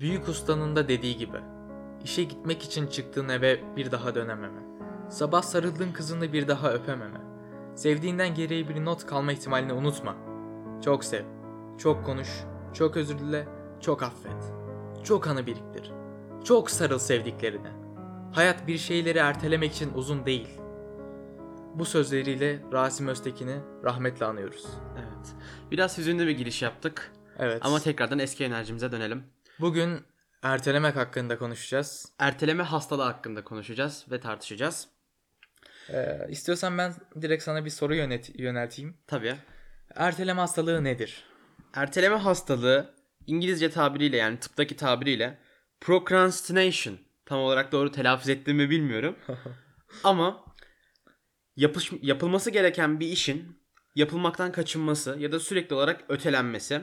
Büyük ustanın da dediği gibi. İşe gitmek için çıktığın eve bir daha dönememe. Sabah sarıldığın kızını bir daha öpememe. Sevdiğinden geriye bir not kalma ihtimalini unutma. Çok sev. Çok konuş. Çok özür dile. Çok affet. Çok anı biriktir. Çok sarıl sevdiklerine. Hayat bir şeyleri ertelemek için uzun değil. Bu sözleriyle Rasim Öztekin'i rahmetle anıyoruz. Evet. Biraz hüzünlü bir giriş yaptık. Evet. Ama tekrardan eski enerjimize dönelim. Bugün ertelemek hakkında konuşacağız. Erteleme hastalığı hakkında konuşacağız ve tartışacağız. Ee, istiyorsan ben direkt sana bir soru yönet yönelteyim. Tabii. Erteleme hastalığı nedir? Erteleme hastalığı İngilizce tabiriyle yani tıptaki tabiriyle procrastination. Tam olarak doğru telaffuz ettiğimi bilmiyorum. Ama yapış, yapılması gereken bir işin yapılmaktan kaçınması ya da sürekli olarak ötelenmesi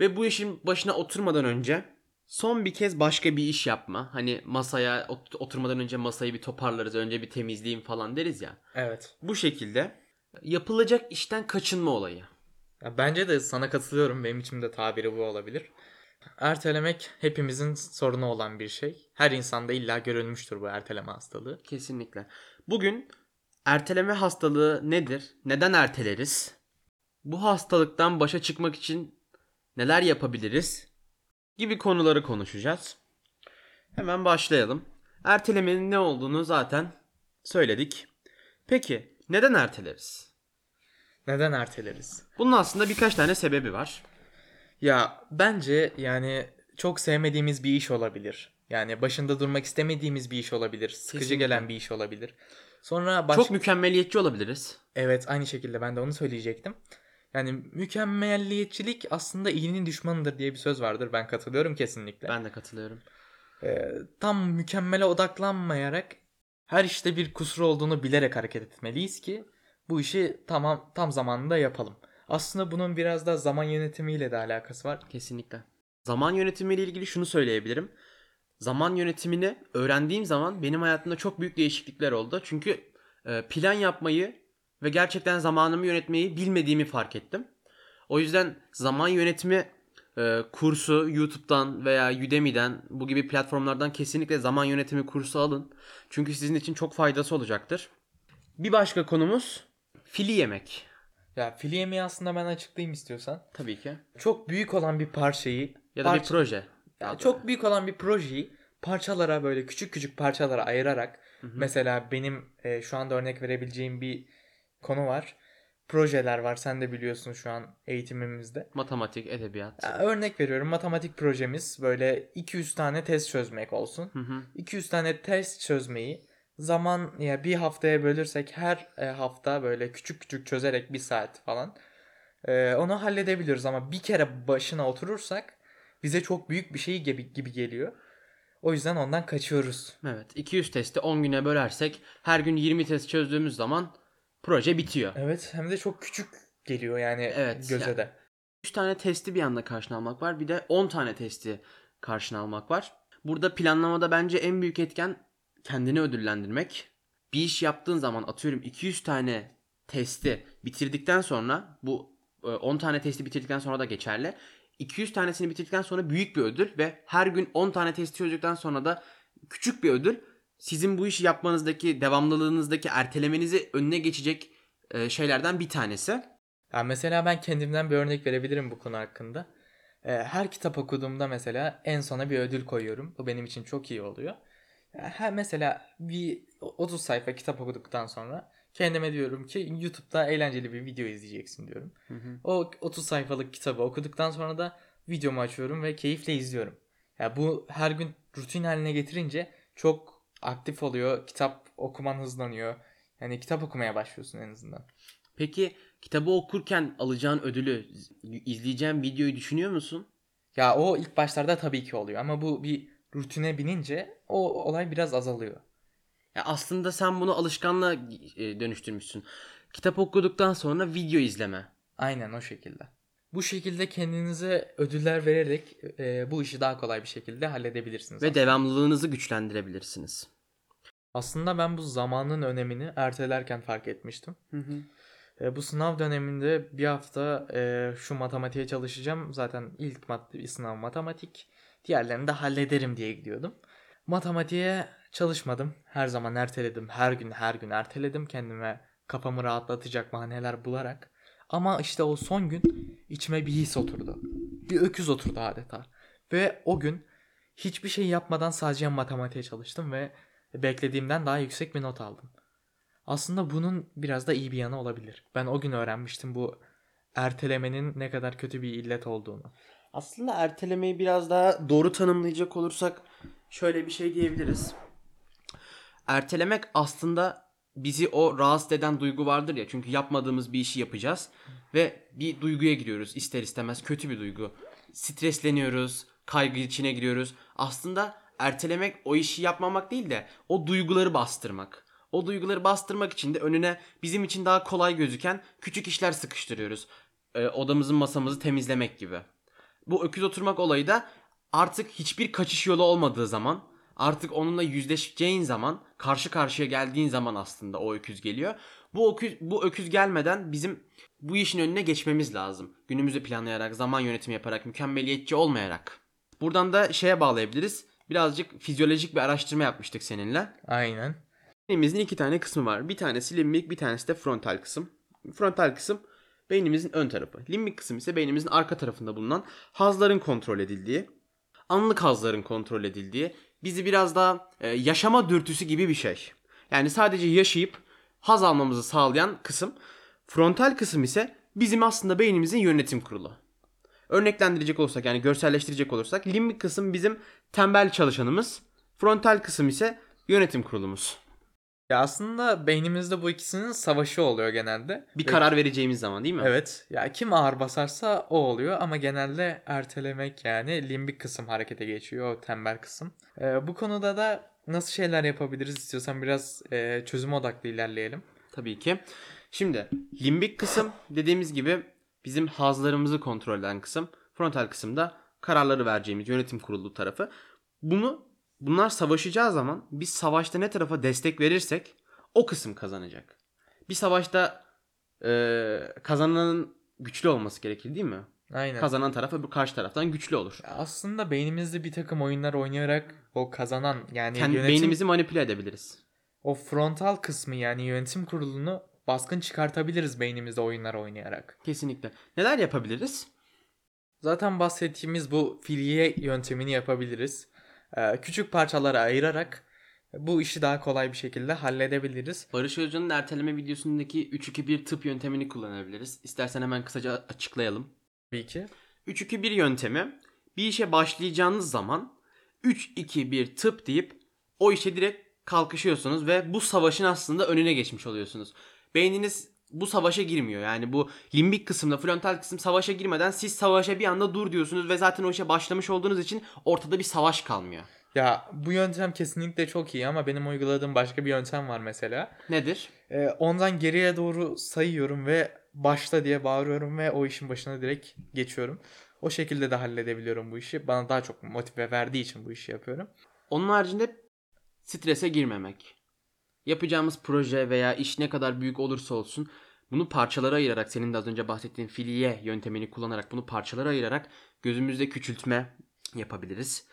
ve bu işin başına oturmadan önce son bir kez başka bir iş yapma. Hani masaya ot- oturmadan önce masayı bir toparlarız, önce bir temizleyeyim falan deriz ya. Evet. Bu şekilde yapılacak işten kaçınma olayı. Ya bence de sana katılıyorum. Benim için de tabiri bu olabilir. Ertelemek hepimizin sorunu olan bir şey. Her insanda illa görülmüştür bu erteleme hastalığı. Kesinlikle. Bugün erteleme hastalığı nedir? Neden erteleriz? Bu hastalıktan başa çıkmak için neler yapabiliriz? Gibi konuları konuşacağız. Hemen başlayalım. Ertelemenin ne olduğunu zaten söyledik. Peki neden erteleriz? Neden erteleriz? Bunun aslında birkaç tane sebebi var. Ya bence yani çok sevmediğimiz bir iş olabilir. Yani başında durmak istemediğimiz bir iş olabilir. Sıkıcı Kesinlikle. gelen bir iş olabilir. Sonra baş... Çok mükemmeliyetçi olabiliriz. Evet aynı şekilde ben de onu söyleyecektim. Yani mükemmelliyetçilik aslında iyinin düşmanıdır diye bir söz vardır. Ben katılıyorum kesinlikle. Ben de katılıyorum. Ee, tam mükemmele odaklanmayarak her işte bir kusur olduğunu bilerek hareket etmeliyiz ki bu işi tamam tam zamanında yapalım. Aslında bunun biraz da zaman yönetimiyle de alakası var. Kesinlikle. Zaman yönetimiyle ilgili şunu söyleyebilirim. Zaman yönetimini öğrendiğim zaman benim hayatımda çok büyük değişiklikler oldu. Çünkü e, plan yapmayı ve gerçekten zamanımı yönetmeyi bilmediğimi fark ettim. O yüzden zaman yönetimi e, kursu YouTube'dan veya Udemy'den bu gibi platformlardan kesinlikle zaman yönetimi kursu alın. Çünkü sizin için çok faydası olacaktır. Bir başka konumuz fili yemek. Ya fili yemeği aslında ben açıklayayım istiyorsan. Tabii ki. Çok büyük olan bir parçayı Ya da bir parça- proje. Ya çok büyük olan bir projeyi parçalara böyle küçük küçük parçalara ayırarak mesela benim e, şu anda örnek verebileceğim bir konu var. Projeler var. Sen de biliyorsun şu an eğitimimizde. Matematik, edebiyat. Ya örnek veriyorum matematik projemiz böyle 200 tane test çözmek olsun. Hı hı. 200 tane test çözmeyi zaman ya bir haftaya bölürsek her e, hafta böyle küçük küçük çözerek bir saat falan e, onu halledebiliyoruz ama bir kere başına oturursak bize çok büyük bir şey gibi, gibi geliyor. O yüzden ondan kaçıyoruz. Evet 200 testi 10 güne bölersek her gün 20 test çözdüğümüz zaman proje bitiyor. Evet hem de çok küçük geliyor yani Evet, göze yani- de. 3 tane testi bir anda karşına almak var bir de 10 tane testi karşına almak var. Burada planlamada bence en büyük etken kendini ödüllendirmek. Bir iş yaptığın zaman atıyorum 200 tane testi bitirdikten sonra bu e, 10 tane testi bitirdikten sonra da geçerli. 200 tanesini bitirdikten sonra büyük bir ödül ve her gün 10 tane testi çözdükten sonra da küçük bir ödül sizin bu işi yapmanızdaki devamlılığınızdaki ertelemenizi önüne geçecek e, şeylerden bir tanesi. Ya mesela ben kendimden bir örnek verebilirim bu konu hakkında. Ee, her kitap okuduğumda mesela en sona bir ödül koyuyorum. Bu benim için çok iyi oluyor. Her mesela bir 30 sayfa kitap okuduktan sonra kendime diyorum ki YouTube'da eğlenceli bir video izleyeceksin diyorum. O 30 sayfalık kitabı okuduktan sonra da videomu açıyorum ve keyifle izliyorum. Ya bu her gün rutin haline getirince çok aktif oluyor. Kitap okuman hızlanıyor. Yani kitap okumaya başlıyorsun en azından. Peki kitabı okurken alacağın ödülü, izleyeceğin videoyu düşünüyor musun? Ya o ilk başlarda tabii ki oluyor ama bu bir rutine binince o olay biraz azalıyor. Ya aslında sen bunu alışkanlığa e, dönüştürmüşsün. Kitap okuduktan sonra video izleme. Aynen o şekilde. Bu şekilde kendinize ödüller vererek e, bu işi daha kolay bir şekilde halledebilirsiniz. Ve aslında. devamlılığınızı güçlendirebilirsiniz. Aslında ben bu zamanın önemini ertelerken fark etmiştim. E, bu sınav döneminde bir hafta e, şu matematiğe çalışacağım. Zaten ilk mat sınav matematik. Diğerlerini de hallederim diye gidiyordum. Matematiğe çalışmadım. Her zaman erteledim. Her gün her gün erteledim. Kendime kafamı rahatlatacak bahaneler bularak. Ama işte o son gün içime bir his oturdu. Bir öküz oturdu adeta. Ve o gün hiçbir şey yapmadan sadece matematiğe çalıştım ve beklediğimden daha yüksek bir not aldım. Aslında bunun biraz da iyi bir yanı olabilir. Ben o gün öğrenmiştim bu ertelemenin ne kadar kötü bir illet olduğunu. Aslında ertelemeyi biraz daha doğru tanımlayacak olursak şöyle bir şey diyebiliriz. Ertelemek aslında bizi o rahatsız eden duygu vardır ya. Çünkü yapmadığımız bir işi yapacağız ve bir duyguya giriyoruz ister istemez kötü bir duygu. Stresleniyoruz, kaygı içine giriyoruz. Aslında ertelemek o işi yapmamak değil de o duyguları bastırmak. O duyguları bastırmak için de önüne bizim için daha kolay gözüken küçük işler sıkıştırıyoruz. Ee, odamızın masamızı temizlemek gibi. Bu öküz oturmak olayı da artık hiçbir kaçış yolu olmadığı zaman, artık onunla yüzleşeceğin zaman, karşı karşıya geldiğin zaman aslında o öküz geliyor. Bu öküz, bu öküz gelmeden bizim bu işin önüne geçmemiz lazım. Günümüzü planlayarak, zaman yönetimi yaparak, mükemmeliyetçi olmayarak. Buradan da şeye bağlayabiliriz. Birazcık fizyolojik bir araştırma yapmıştık seninle. Aynen. Beynimizin iki tane kısmı var. Bir tanesi limbik, bir tanesi de frontal kısım. Frontal kısım beynimizin ön tarafı. Limbik kısım ise beynimizin arka tarafında bulunan hazların kontrol edildiği, anlık hazların kontrol edildiği, bizi biraz daha e, yaşama dürtüsü gibi bir şey. Yani sadece yaşayıp haz almamızı sağlayan kısım. Frontal kısım ise bizim aslında beynimizin yönetim kurulu. Örneklendirecek olursak yani görselleştirecek olursak limbik kısım bizim tembel çalışanımız. Frontal kısım ise yönetim kurulumuz. Ya aslında beynimizde bu ikisinin savaşı oluyor genelde. Bir Ve- karar vereceğimiz zaman değil mi? Evet. Ya kim ağır basarsa o oluyor ama genelde ertelemek yani limbik kısım harekete geçiyor o tembel kısım. Ee, bu konuda da nasıl şeyler yapabiliriz istiyorsan biraz e, çözüm odaklı ilerleyelim. Tabii ki. Şimdi limbik kısım dediğimiz gibi bizim hazlarımızı kontrol eden kısım. Frontal kısımda kararları vereceğimiz yönetim kurulu tarafı. Bunu bunlar savaşacağı zaman biz savaşta ne tarafa destek verirsek o kısım kazanacak. Bir savaşta eee kazananın güçlü olması gerekir değil mi? Aynen. Kazanan taraf öbür karşı taraftan güçlü olur. Ya aslında beynimizde bir takım oyunlar oynayarak o kazanan yani Kendi yönetim beynimizi manipüle edebiliriz. o frontal kısmı yani yönetim kurulunu baskın çıkartabiliriz beynimizde oyunlar oynayarak. Kesinlikle. Neler yapabiliriz? Zaten bahsettiğimiz bu filye yöntemini yapabiliriz. Ee, küçük parçalara ayırarak bu işi daha kolay bir şekilde halledebiliriz. Barış Özcan'ın erteleme videosundaki 3-2-1 tıp yöntemini kullanabiliriz. İstersen hemen kısaca açıklayalım. Tabii ki. 3-2-1 yöntemi bir işe başlayacağınız zaman 3-2-1 tıp deyip o işe direkt kalkışıyorsunuz ve bu savaşın aslında önüne geçmiş oluyorsunuz. Beyniniz bu savaşa girmiyor. Yani bu limbik kısımda frontal kısım savaşa girmeden siz savaşa bir anda dur diyorsunuz ve zaten o işe başlamış olduğunuz için ortada bir savaş kalmıyor. Ya bu yöntem kesinlikle çok iyi ama benim uyguladığım başka bir yöntem var mesela. Nedir? Ee, ondan geriye doğru sayıyorum ve başla diye bağırıyorum ve o işin başına direkt geçiyorum. O şekilde de halledebiliyorum bu işi. Bana daha çok motive verdiği için bu işi yapıyorum. Onun haricinde strese girmemek. Yapacağımız proje veya iş ne kadar büyük olursa olsun bunu parçalara ayırarak senin de az önce bahsettiğin filiye yöntemini kullanarak bunu parçalara ayırarak gözümüzde küçültme yapabiliriz.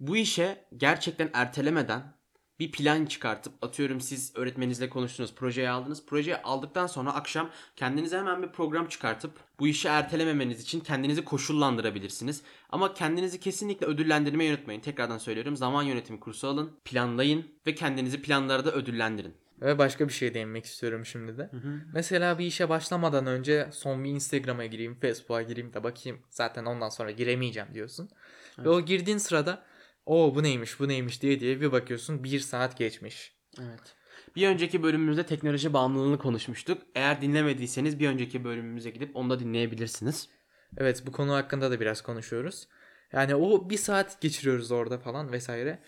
Bu işe gerçekten ertelemeden bir plan çıkartıp atıyorum siz öğretmeninizle konuştunuz, projeyi aldınız. Projeyi aldıktan sonra akşam kendinize hemen bir program çıkartıp bu işi ertelememeniz için kendinizi koşullandırabilirsiniz. Ama kendinizi kesinlikle ödüllendirmeyi unutmayın. Tekrardan söylüyorum zaman yönetimi kursu alın, planlayın ve kendinizi planlarda ödüllendirin. Ve başka bir şey değinmek istiyorum şimdi de. Mesela bir işe başlamadan önce son bir Instagram'a gireyim, Facebook'a gireyim de bakayım. Zaten ondan sonra giremeyeceğim diyorsun. Ve o girdiğin sırada o bu neymiş bu neymiş diye diye bir bakıyorsun bir saat geçmiş. Evet. Bir önceki bölümümüzde teknoloji bağımlılığını konuşmuştuk. Eğer dinlemediyseniz bir önceki bölümümüze gidip onu da dinleyebilirsiniz. Evet bu konu hakkında da biraz konuşuyoruz. Yani o bir saat geçiriyoruz orada falan vesaire.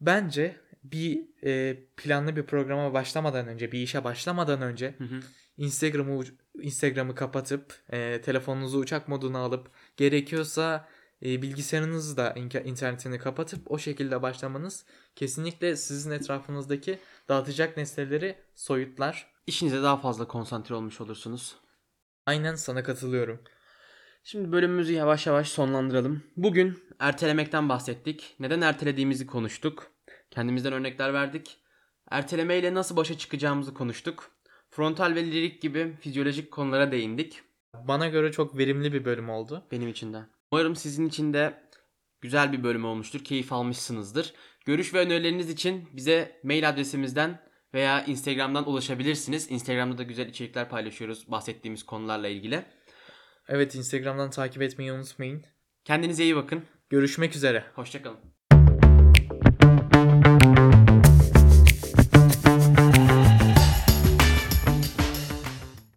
Bence bir e, planlı bir programa başlamadan önce, bir işe başlamadan önce Hı hı. Instagram'ı Instagram'ı kapatıp e, telefonunuzu uçak moduna alıp gerekiyorsa e, bilgisayarınızı da internetini kapatıp o şekilde başlamanız kesinlikle sizin etrafınızdaki dağıtacak nesneleri soyutlar. İşinize daha fazla konsantre olmuş olursunuz. Aynen sana katılıyorum. Şimdi bölümümüzü yavaş yavaş sonlandıralım. Bugün ertelemekten bahsettik. Neden ertelediğimizi konuştuk. Kendimizden örnekler verdik. Erteleme ile nasıl başa çıkacağımızı konuştuk. Frontal ve lirik gibi fizyolojik konulara değindik. Bana göre çok verimli bir bölüm oldu. Benim için de. Umarım sizin için de güzel bir bölüm olmuştur. Keyif almışsınızdır. Görüş ve önerileriniz için bize mail adresimizden veya Instagram'dan ulaşabilirsiniz. Instagram'da da güzel içerikler paylaşıyoruz bahsettiğimiz konularla ilgili. Evet Instagram'dan takip etmeyi unutmayın. Kendinize iyi bakın. Görüşmek üzere. Hoşçakalın.